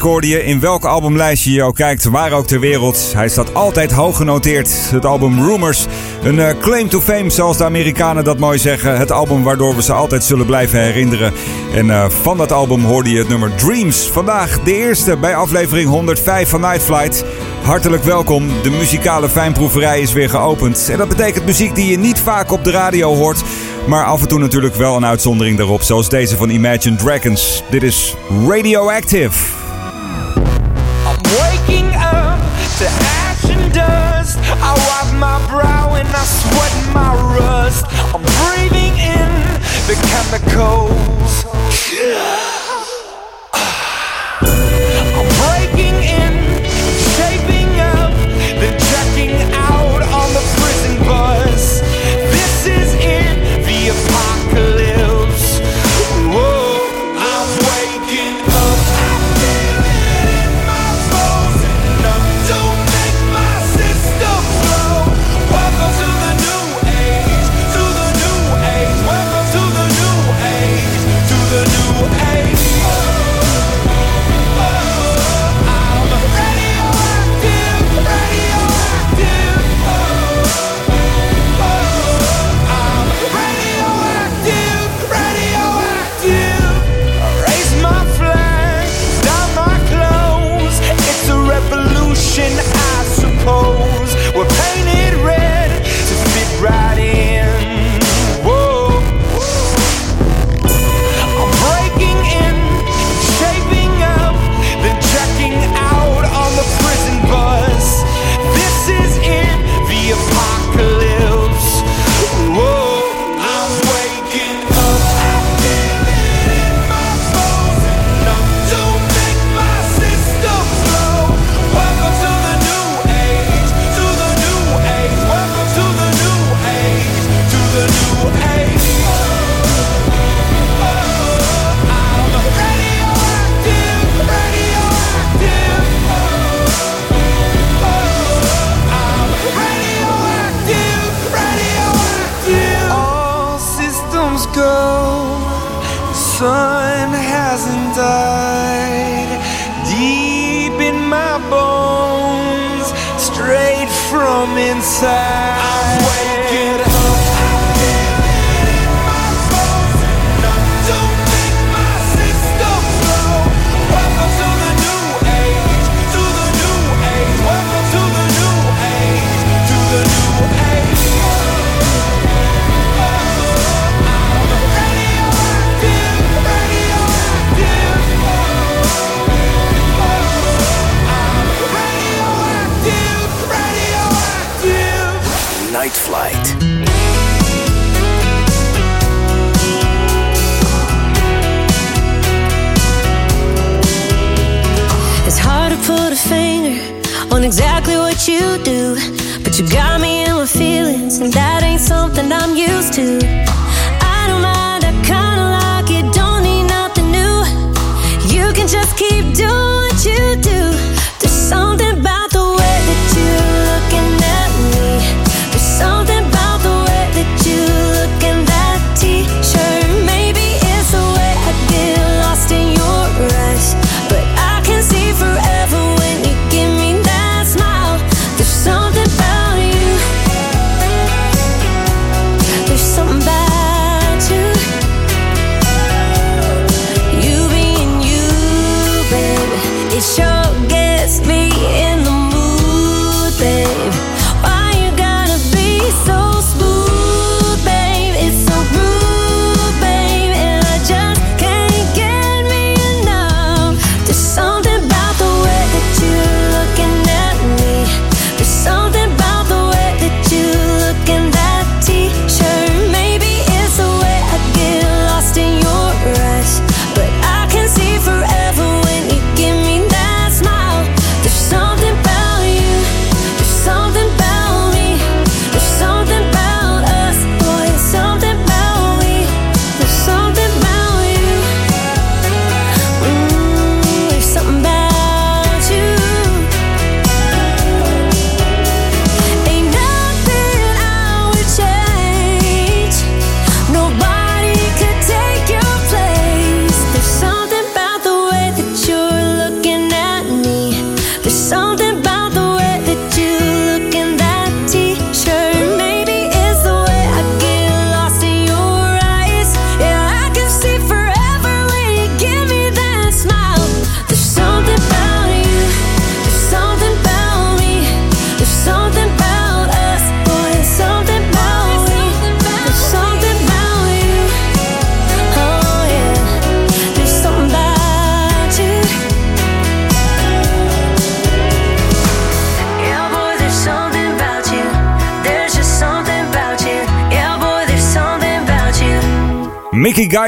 Hoorde je in welk albumlijstje je ook kijkt, waar ook ter wereld. Hij staat altijd hoog genoteerd. Het album Rumors, een eh, claim to fame zoals de Amerikanen dat mooi zeggen. Het album waardoor we ze altijd zullen blijven herinneren. En eh, van dat album hoorde je het nummer Dreams. Vandaag de eerste bij aflevering 105 van Night Flight. Hartelijk welkom, de muzikale fijnproeverij is weer geopend. En dat betekent muziek die je niet vaak op de radio hoort, maar af en toe natuurlijk wel een uitzondering daarop, zoals deze van Imagine Dragons. Dit is Radioactive. my brow and I sweat my rust. I'm breathing in the chemicals. Yeah.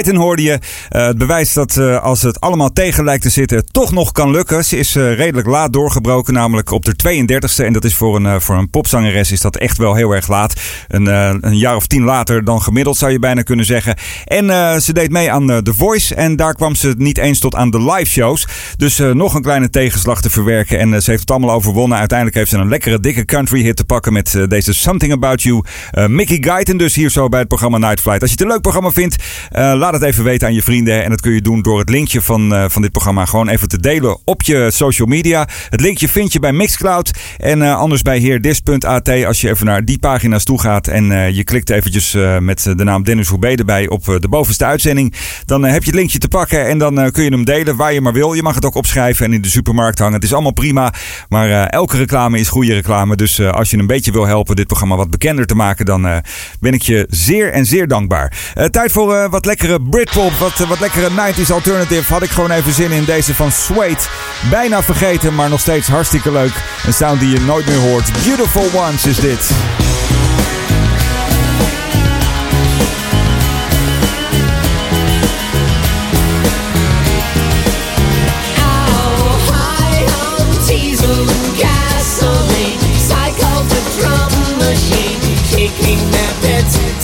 Guyton hoorde je. Uh, het bewijs dat uh, als het allemaal tegen lijkt te zitten, toch nog kan lukken. Ze is uh, redelijk laat doorgebroken, namelijk op de 32e. En dat is voor een, voor een popzangeres is dat echt wel heel erg laat. Een, een jaar of tien later dan gemiddeld zou je bijna kunnen zeggen. En ze deed mee aan The Voice. En daar kwam ze niet eens tot aan de live shows. Dus nog een kleine tegenslag te verwerken. En ze heeft het allemaal overwonnen. Uiteindelijk heeft ze een lekkere dikke country hit te pakken met deze Something About You. Mickey Guyton dus hier zo bij het programma Night Flight. Als je het een leuk programma vindt, laat het even weten aan je vrienden. En dat kun je doen door het linkje van, uh, van dit programma gewoon even te delen op je social media. Het linkje vind je bij Mixcloud. En uh, anders bij heerdis.at als je even naar die pagina's toe gaat. En je klikt eventjes met de naam Dennis Hoebe erbij op de bovenste uitzending. Dan heb je het linkje te pakken en dan kun je hem delen waar je maar wil. Je mag het ook opschrijven en in de supermarkt hangen. Het is allemaal prima. Maar elke reclame is goede reclame. Dus als je een beetje wil helpen dit programma wat bekender te maken, dan ben ik je zeer en zeer dankbaar. tijd voor wat lekkere Britpop, wat lekkere 90s alternative had ik gewoon even zin in deze van Sweet. Bijna vergeten, maar nog steeds hartstikke leuk. Een sound die je nooit meer hoort. Beautiful Ones is dit.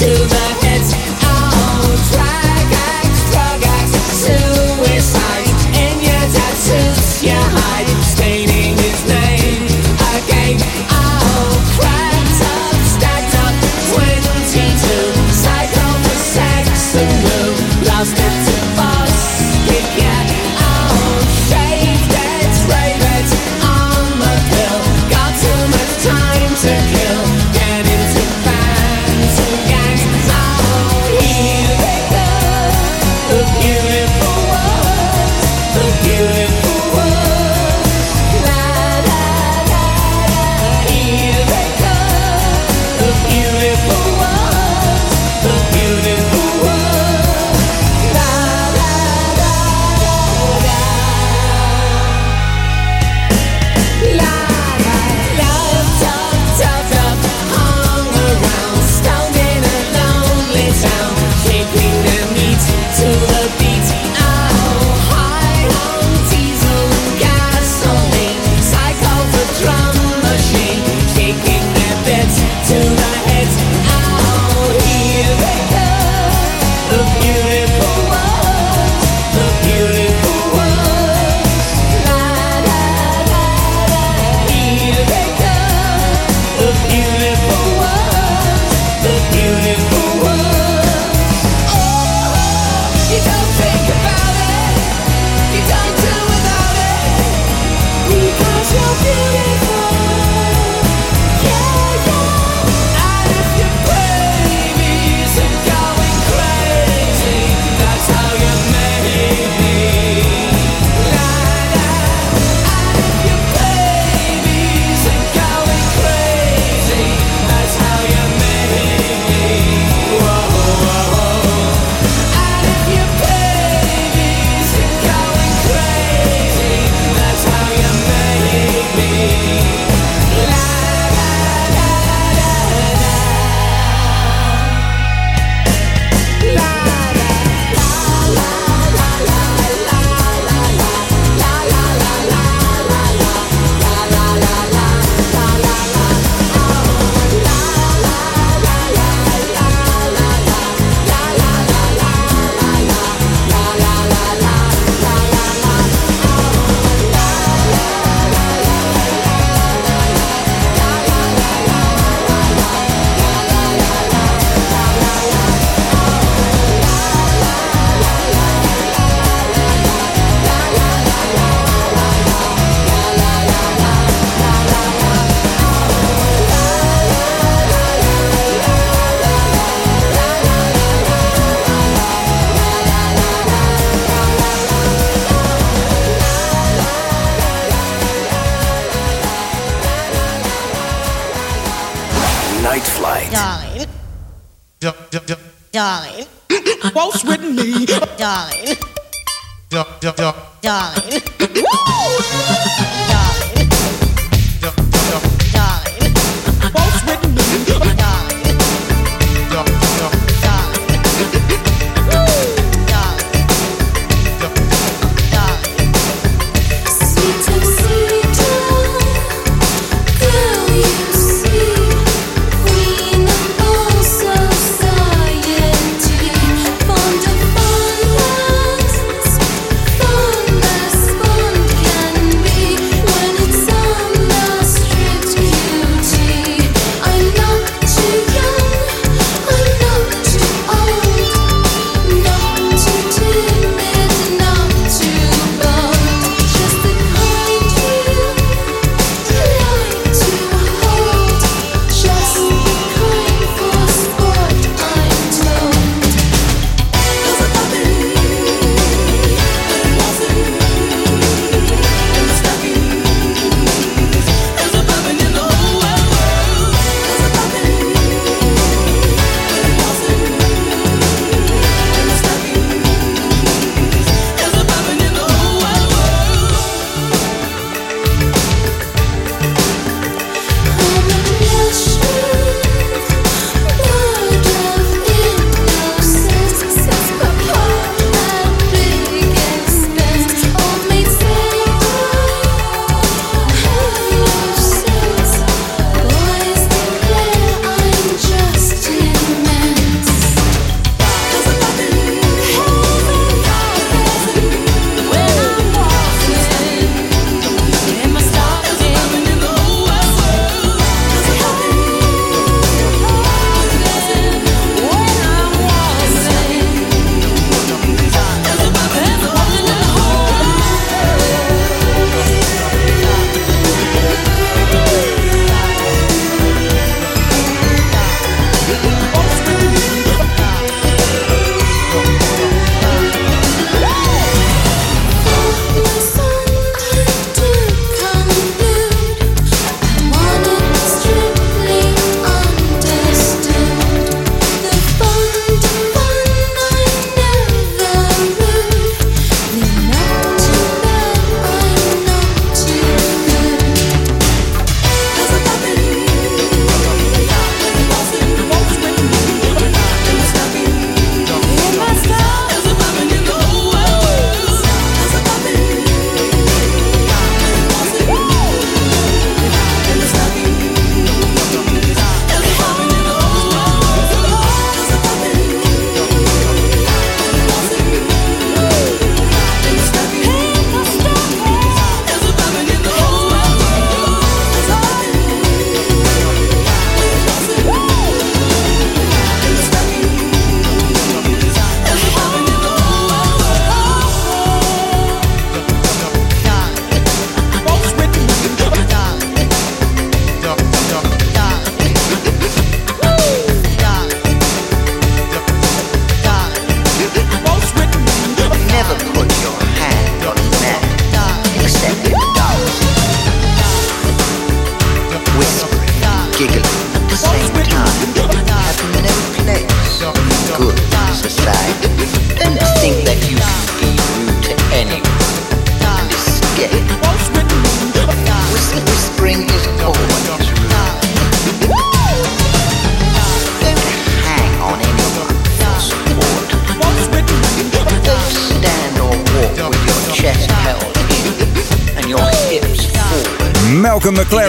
to darling, darling, waltz with me, darling, darling, darling.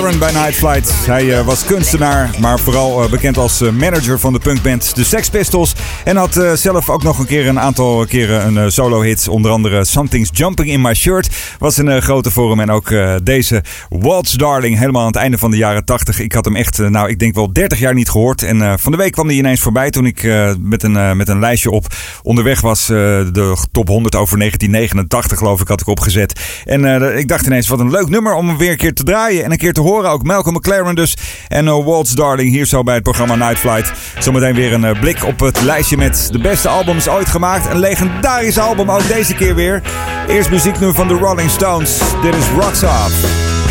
McLaren bij Night Flight. Hij eh, was kunstenaar, maar vooral eh, bekend als eh, manager van de punkband The Sex Pistols. En had zelf ook nog een keer een aantal keren een solo-hit. Onder andere Something's Jumping in My Shirt was een grote hem. En ook deze Waltz Darling, helemaal aan het einde van de jaren 80. Ik had hem echt, nou ik denk wel 30 jaar niet gehoord. En van de week kwam hij ineens voorbij toen ik met, een, met een lijstje op onderweg was. de top 100 over 1989 geloof ik had ik opgezet. En ik dacht ineens wat een leuk nummer om hem weer een keer te draaien. En een keer te horen. Ook Malcolm McLaren dus. En uh, Waltz Darling hier zo bij het programma Night Flight. Zometeen weer een eh, blik op het lijstje met de beste albums ooit gemaakt. Een legendarisch album ook deze keer weer. Eerst muziek nu van de Rolling Stones. Dit is Rocks Off.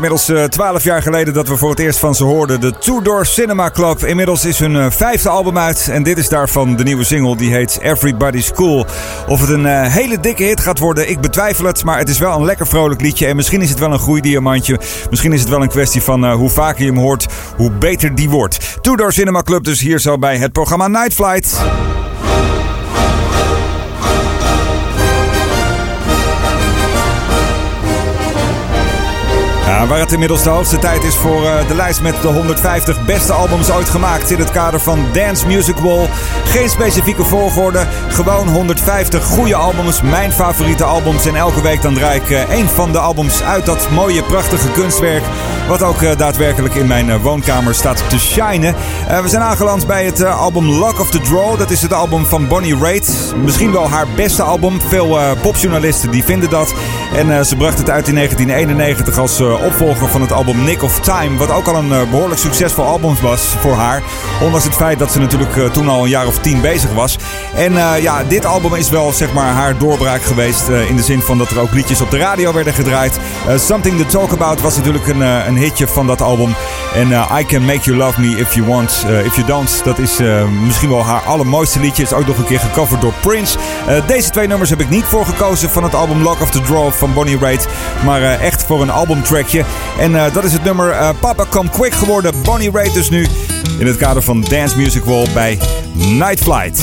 Inmiddels eh, 12 jaar geleden dat we voor het eerst van ze hoorden. De Two Door Cinema Club. Inmiddels is hun eh, vijfde album uit. En dit is daarvan de nieuwe single. Die heet Everybody's Cool. Of het een eh, hele dikke hit gaat worden, ik betwijfel het. Maar het is wel een lekker vrolijk liedje. En misschien is het wel een groeidiamantje. Misschien is het wel een kwestie van eh, hoe vaker je hem hoort, hoe beter die wordt. Two Door Cinema Club dus hier zo bij het programma Night Flight. Waar het inmiddels de hoogste tijd is voor eh, de lijst met de 150 beste albums ooit gemaakt in het kader van Dance Music Wall. Geen specifieke volgorde, gewoon 150 goede albums, mijn favoriete albums. En elke week dan draai ik eh, één van de albums uit dat mooie, prachtige kunstwerk Wat ook eh, daadwerkelijk in mijn eh, woonkamer staat te shinen. Eh, we zijn aangeland bij het eh, album Luck of the Draw. Dat is het album van Bonnie Raitt. Misschien wel haar beste album. Veel eh, popjournalisten die vinden dat. En eh, ze bracht het uit in 1991 als eh, opvolger van het album Nick of Time. Wat ook al een eh, behoorlijk succesvol album was voor haar. Ondanks het feit dat ze natuurlijk eh, toen al een jaar of tien bezig was. En eh, ja, dit album is wel zeg maar haar doorbraak geweest. in de zin van dat er ook liedjes op de radio werden gedraaid. Something to Talk About was natuurlijk een, een hitje van dat album. En I Can Make You Love Me If You Want, If You Don't. Dat is misschien wel haar allermooiste liedje. Is ook nog een keer gecoverd door Prince. Deze twee nummers heb ik niet voor gekozen van het album Lock of the Draw van Bonnie Raitt. Maar echt voor een albumtrackje. En eh, dat is het nummer eh, Papa Come Quick geworden. Bonnie Raitt dus nu in het kader van Dance Music Wall bij Night Flight.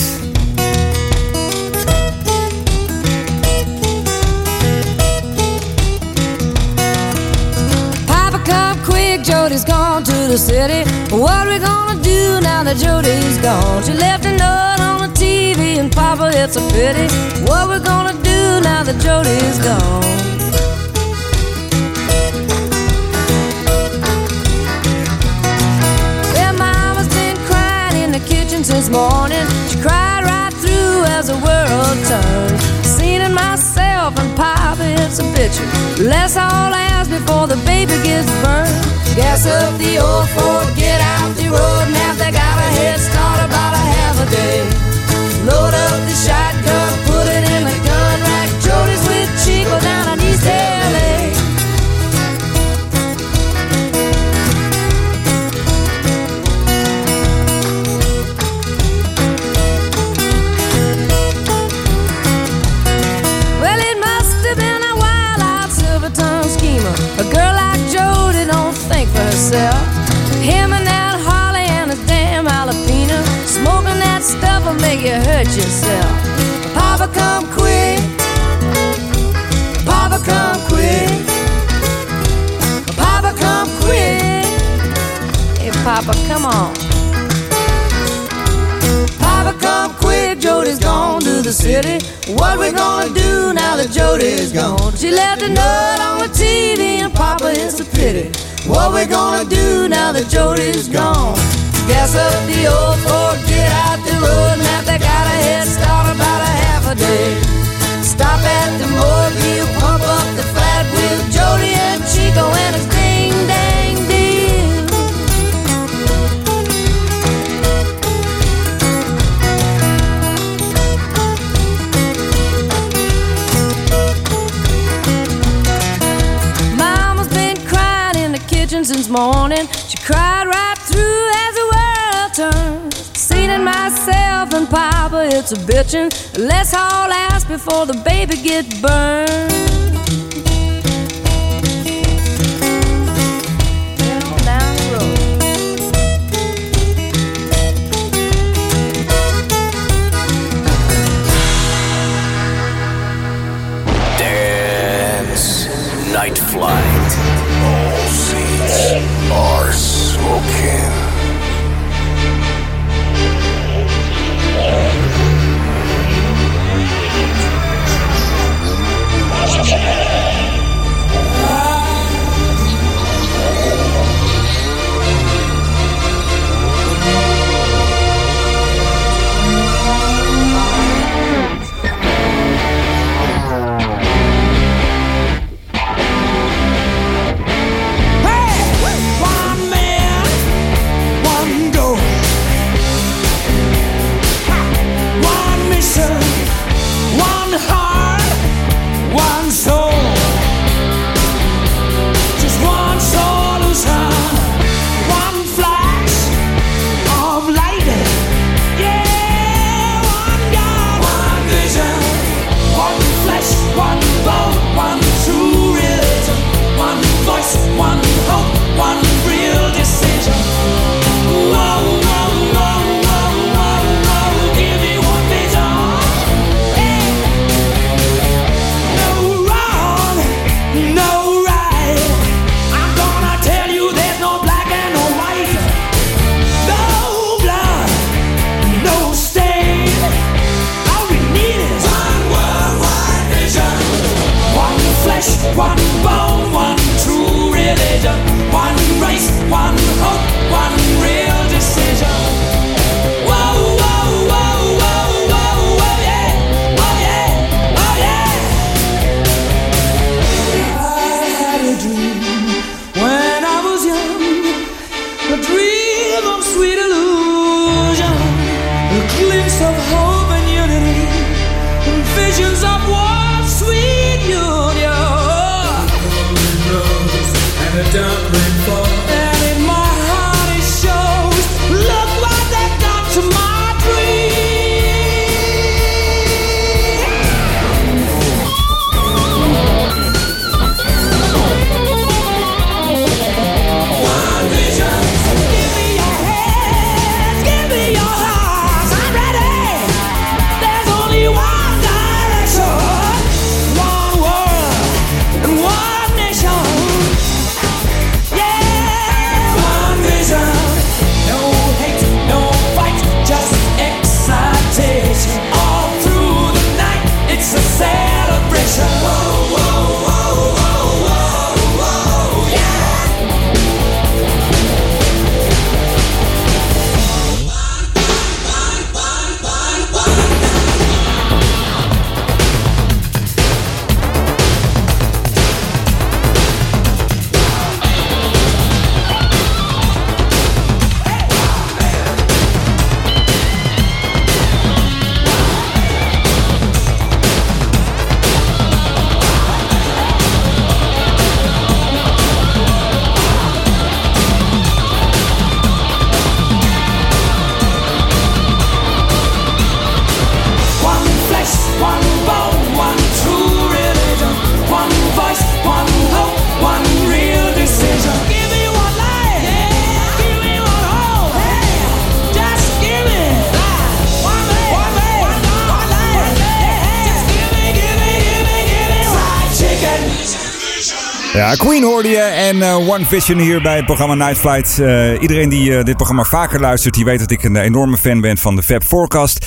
Papa, come quick, Jody's gone to the city. What we gonna do now that Jody's gone? She left a note on the TV, and Papa, it's a pity. What we gonna do now that Jody's gone? In the since morning. She cried right through as the world turned. Seen it myself, and Papa, it's a bitchin'. Let's all ask before the baby gets burned. Gas up the old Ford, get out the road, have they got a head start about a half a day. Load up the shotgun, put it in the gun rack. Jody's with Chico down make you hurt yourself. Papa, come quick. Papa, come quick. Papa, come quick. Hey, Papa, come on. Papa, come quick, Jody's gone to the city. What we gonna do now that Jody's gone? She left a note on the TV, and Papa, it's a pity. What we gonna do now that Jody's gone? Gas up the old Ford, get out the they got a head start about a half a day. Stop at the mobile, pump up the flat with Jody and Chico, and it's ding dang deal. Mama's been crying in the kitchen since morning. She cried right and Papa, it's a bitchin'. Let's all ask before the baby get burned. Awesome. Queen hoorde je en eh, One Vision hier bij het programma Night Flight. Eh, iedereen die eh, dit programma vaker luistert, die weet dat ik een enorme fan ben van de Fab Forecast.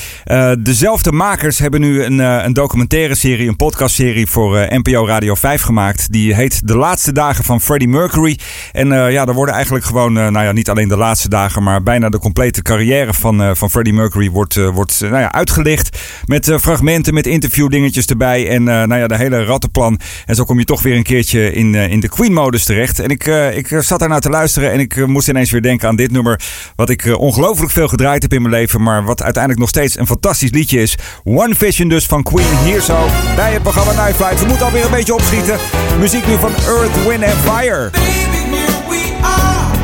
Dezelfde makers hebben nu een, een documentaire serie, een podcastserie voor eh, NPO Radio 5 gemaakt. Die heet De Laatste Dagen van Freddie Mercury. En ja, daar worden eigenlijk gewoon, nou ja, niet alleen de laatste dagen, maar bijna de complete carrière van, van Freddie Mercury wordt, wordt nou ja, uitgelicht. Met fragmenten, met interviewdingetjes erbij en nou ja, de hele rattenplan. En zo kom je toch weer een keertje in, in de Queen-modus terecht. En ik, eh, ik zat daarnaar te luisteren en ik eh, moest ineens weer denken aan dit nummer. Wat ik eh, ongelooflijk veel gedraaid heb in mijn leven, maar wat uiteindelijk nog steeds een fantastisch liedje is. One Vision dus van Queen, hier zo bij het programma Night Flight. We moeten alweer een beetje opschieten. Muziek nu van Earth, Wind Fire. Baby, we are,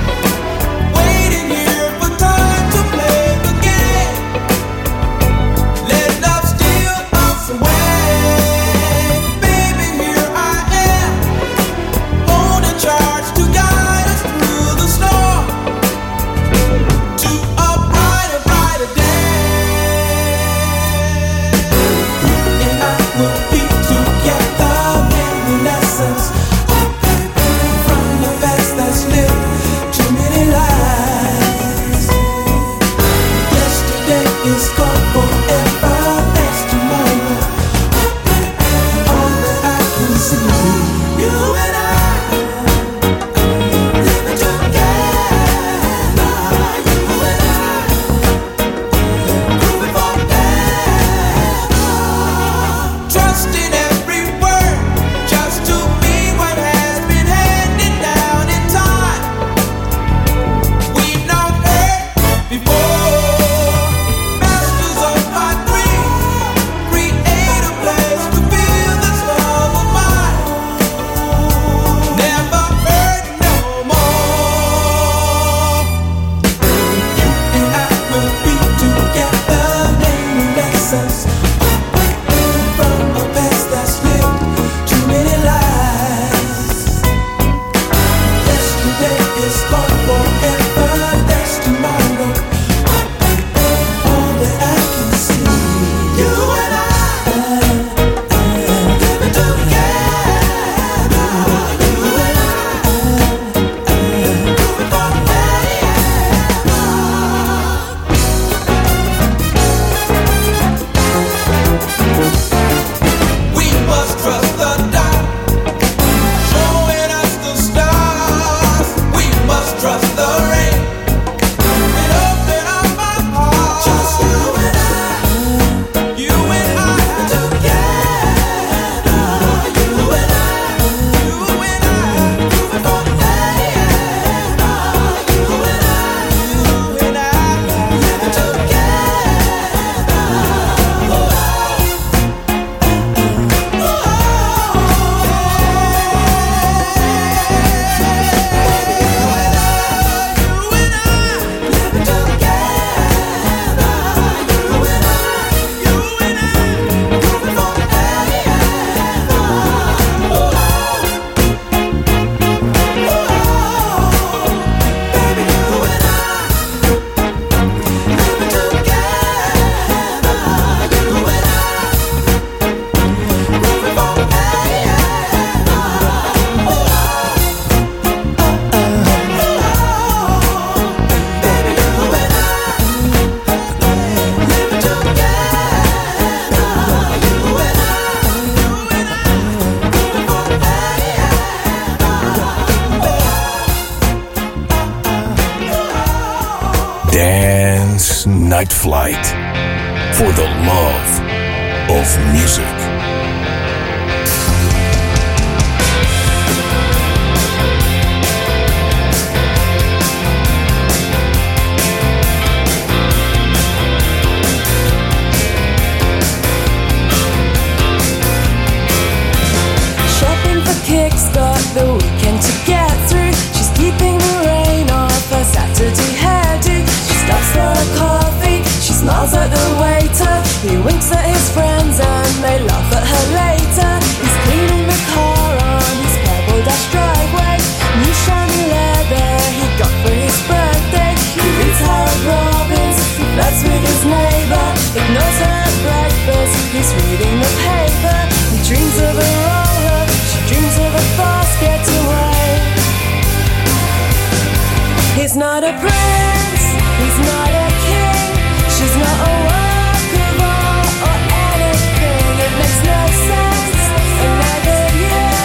He's not a prince, he's not a king, she's not a work of art or anything. It makes no sense. Another year,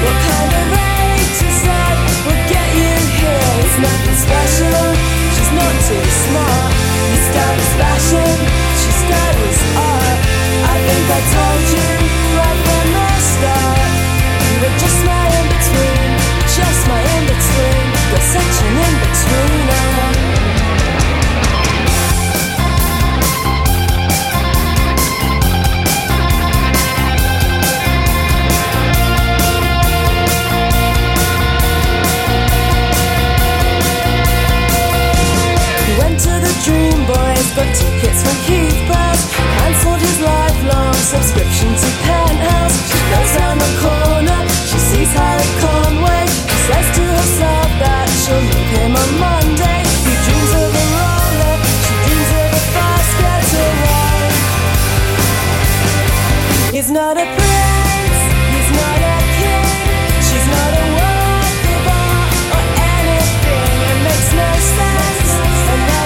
what kind of A to Z will get you here? He's nothing special, she's not too smart. He studies fashion, she studies art. I think I told you right from the start. Subscription to Penthouse. She goes round the corner, she sees Harry Conway. Says to herself that she'll meet him on Monday. He dreams of a roller, she dreams of a fast getaway. He's not a prince, he's not a king, she's not a of art or anything. It makes no sense. Kind of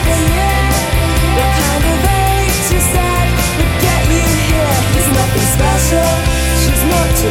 would get you here? He's nothing special, she's not too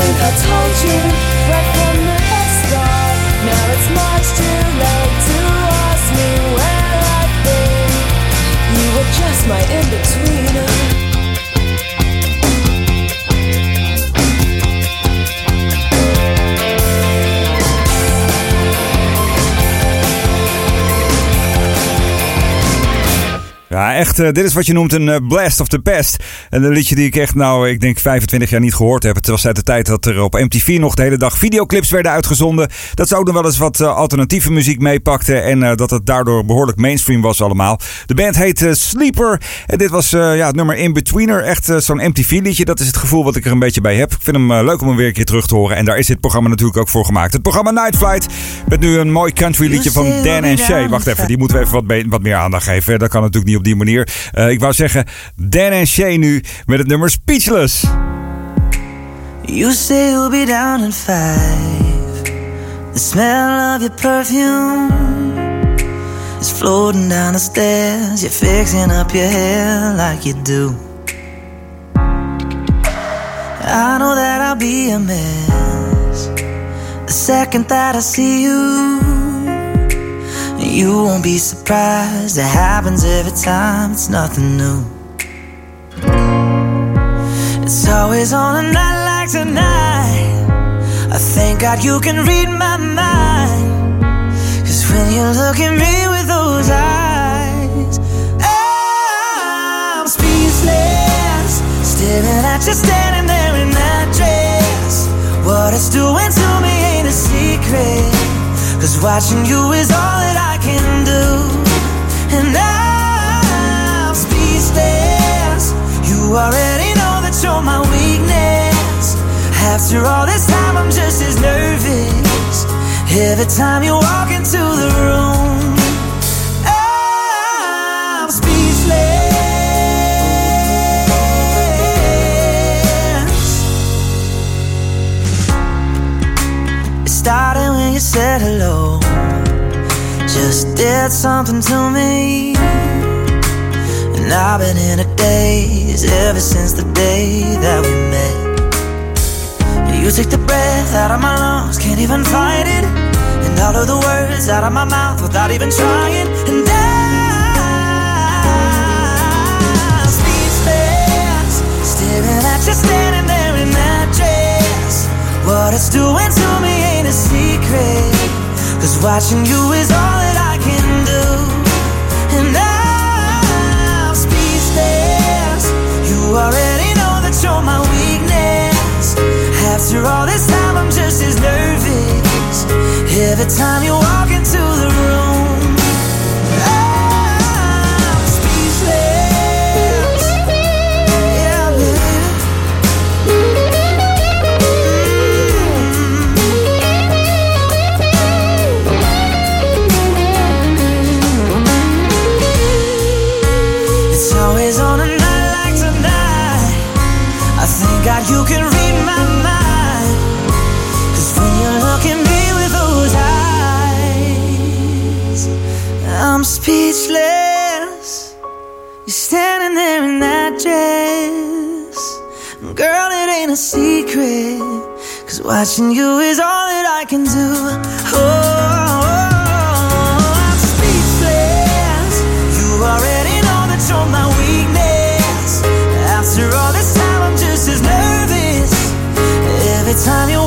I told you right from the start. Now it's much too late to ask me where I've been. You were just my in Ja, echt, eh, dit is wat je noemt een eh, blast of the past. En een liedje die ik echt, nou, ik denk 25 jaar niet gehoord heb. Het was uit de tijd dat er op MTV nog de hele dag videoclips werden uitgezonden. Dat ze ook nog wel eens wat eh, alternatieve muziek meepakte. En dat het daardoor behoorlijk mainstream was allemaal. De band heet Sleeper. En dit was ja, het nummer In Betweener. Echt zo'n MTV-liedje. Dat is het gevoel wat ik er een beetje bij heb. Ik vind hem leuk om hem weer een keer terug te horen. En daar is dit programma natuurlijk ook voor gemaakt. Het programma Night Flight. Met nu een mooi country liedje van Dan en Shay. Wacht even, die moeten we even wat, wat meer aandacht geven. Dat kan natuurlijk niet op die manier. Eh, ik wou zeggen, Dan en Shay nu met het nummer Speechless. You say you'll be down in five. The smell of your perfume is floating down the stairs. You're fixing up your hair like you do. I know that I'll be a mess the second that I see you. You won't be surprised, it happens every time, it's nothing new. It's always on a night like tonight. I thank God you can read my mind. Cause when you look at me with those eyes, I'm speechless. Staring at you standing there Cause watching you is all that I can do. And I'm speechless. You already know that you're my weakness. After all this time, I'm just as nervous Every time you walk into the room, you said hello. Just did something to me. And I've been in a daze ever since the day that we met. You take the breath out of my lungs, can't even fight it. And all of the words out of my mouth without even trying. And I'm speechless, staring at you standing there in that dress. What it's doing to me secret. Cause watching you is all that I can do. And I'm speechless. You already know that you're my weakness. After all this time, I'm just as nervous. Every time you walk into the room, You're standing there in that dress. Girl, it ain't a secret. Cause watching you is all that I can do. Oh, oh I'm speechless. You already know that you're my weakness. After all this time, I'm just as nervous. Every time you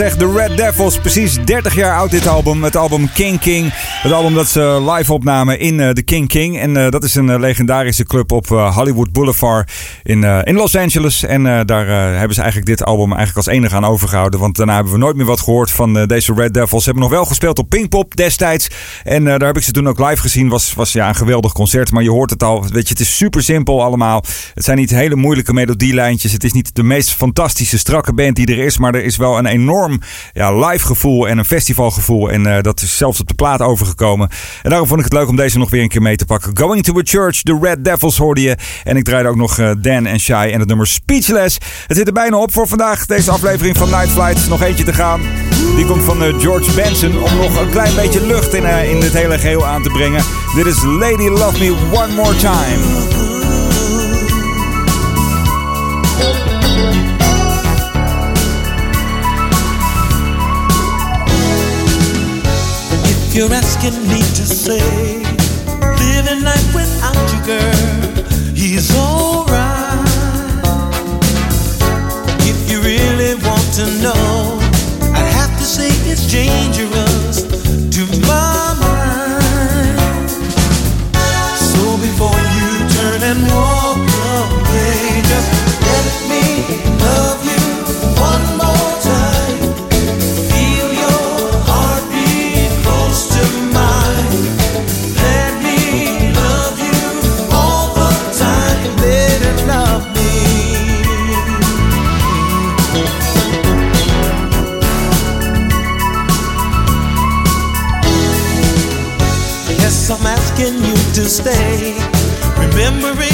zeg, de Red Devils. Precies 30 jaar oud dit album. Het album King King. Het album dat ze live opnamen in eh, de King King. En eh, dat is een eh, legendarische club op Hollywood Boulevard in, in Los Angeles. En daar hebben ze eigenlijk dit album eigenlijk als enige aan overgehouden. Want daarna hebben we nooit meer wat gehoord van deze Red Devils. Ze hebben nog wel gespeeld op Pinkpop destijds. En daar heb ik ze toen ook live gezien. Was, was ja, een geweldig concert. Maar je hoort het al. Weet je, het is super simpel allemaal. Het zijn niet hele moeilijke melodielijntjes. Het is niet de meest fantastische strakke band die er is. Maar er is wel een enorm ja, live gevoel en een festivalgevoel. En eh, dat is zelfs op de plaat overgekomen. En daarom vond ik het leuk om deze nog weer een keer mee te pakken. Going to a Church, The Red Devils hoorde je. En ik draaide ook nog eh, Dan en Shy en het nummer Speechless. Het zit er bijna op voor vandaag. Deze aflevering van Night Flight. Nog eentje te gaan. Die komt van eh, George Benson. Om nog een klein beetje lucht in, in dit hele geheel aan te brengen. Dit is Lady Love Me One More Time. If you're asking me to say, living life without you, girl, he's alright. If you really want to know, I'd have to say it's dangerous mistake. Remembering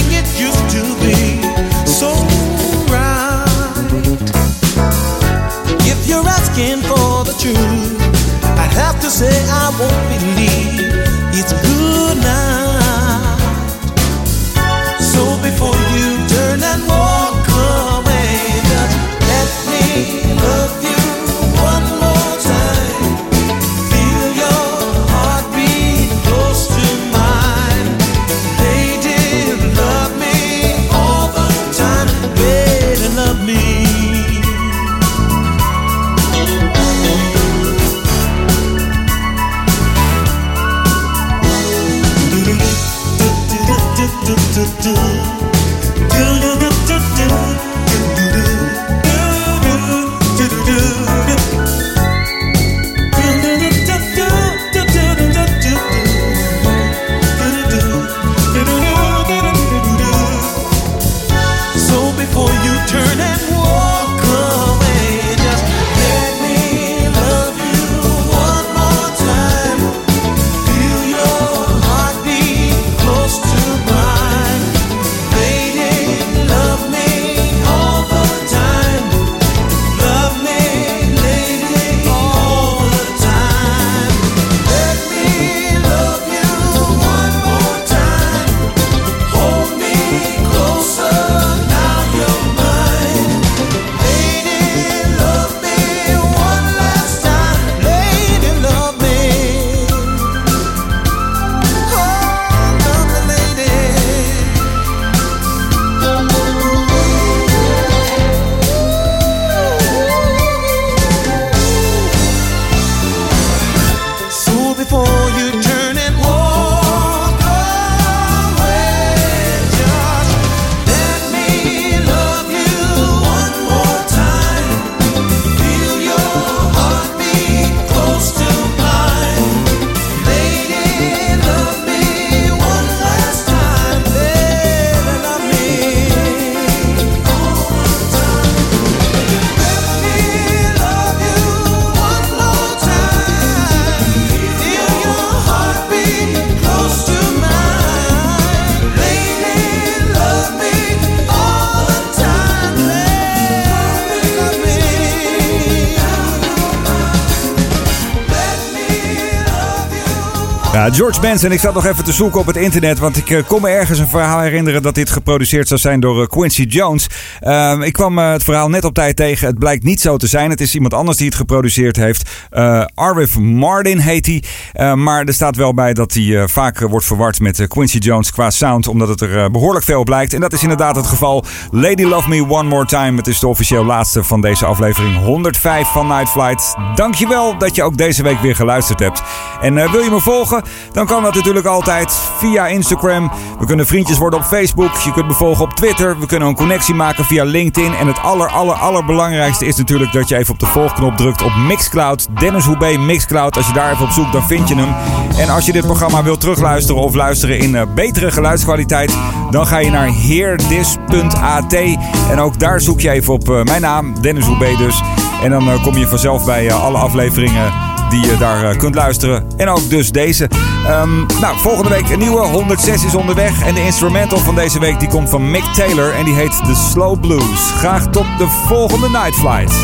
George Benson, ik zat nog even te zoeken op het internet, want ik eh, kon me ergens een verhaal herinneren dat dit geproduceerd zou zijn door eh, Quincy Jones. Ehm, ik kwam eh, het verhaal net op tijd tegen. Het blijkt niet zo te zijn. Het is iemand anders die het geproduceerd heeft. Eh Arif Mardin heet hij. Maar er staat wel bij dat hij vaak wordt verward met Quincy Jones qua sound, omdat het er eh, behoorlijk veel op lijkt. En dat is inderdaad het geval. Lady Love Me One More Time. Het is de officieel laatste van deze aflevering 105 van Night Flight. Dankjewel dat je ook deze week weer geluisterd hebt. En wil je me volgen? Dan kan dat natuurlijk altijd via Instagram. We kunnen vriendjes worden op Facebook. Je kunt me volgen op Twitter. We kunnen een connectie maken via LinkedIn. En het aller, aller, allerbelangrijkste is natuurlijk dat je even op de volgknop drukt op Mixcloud. Dennis Hoebe Mixcloud. Als je daar even op zoekt, dan vind je hem. En als je dit programma wilt terugluisteren of luisteren in eh, betere geluidskwaliteit, dan ga je naar heerdis.at. En ook daar zoek je even op eh, mijn naam, Dennis Hoebe dus. En dan eh, kom je vanzelf bij alle afleveringen die je daar eh, kunt luisteren. En ook dus deze. Ehm, nou, volgende week een nieuwe. 106 is onderweg. En de instrumental van deze week die komt van Mick Taylor. En die heet The Slow Blues. Graag tot de volgende Night Flight.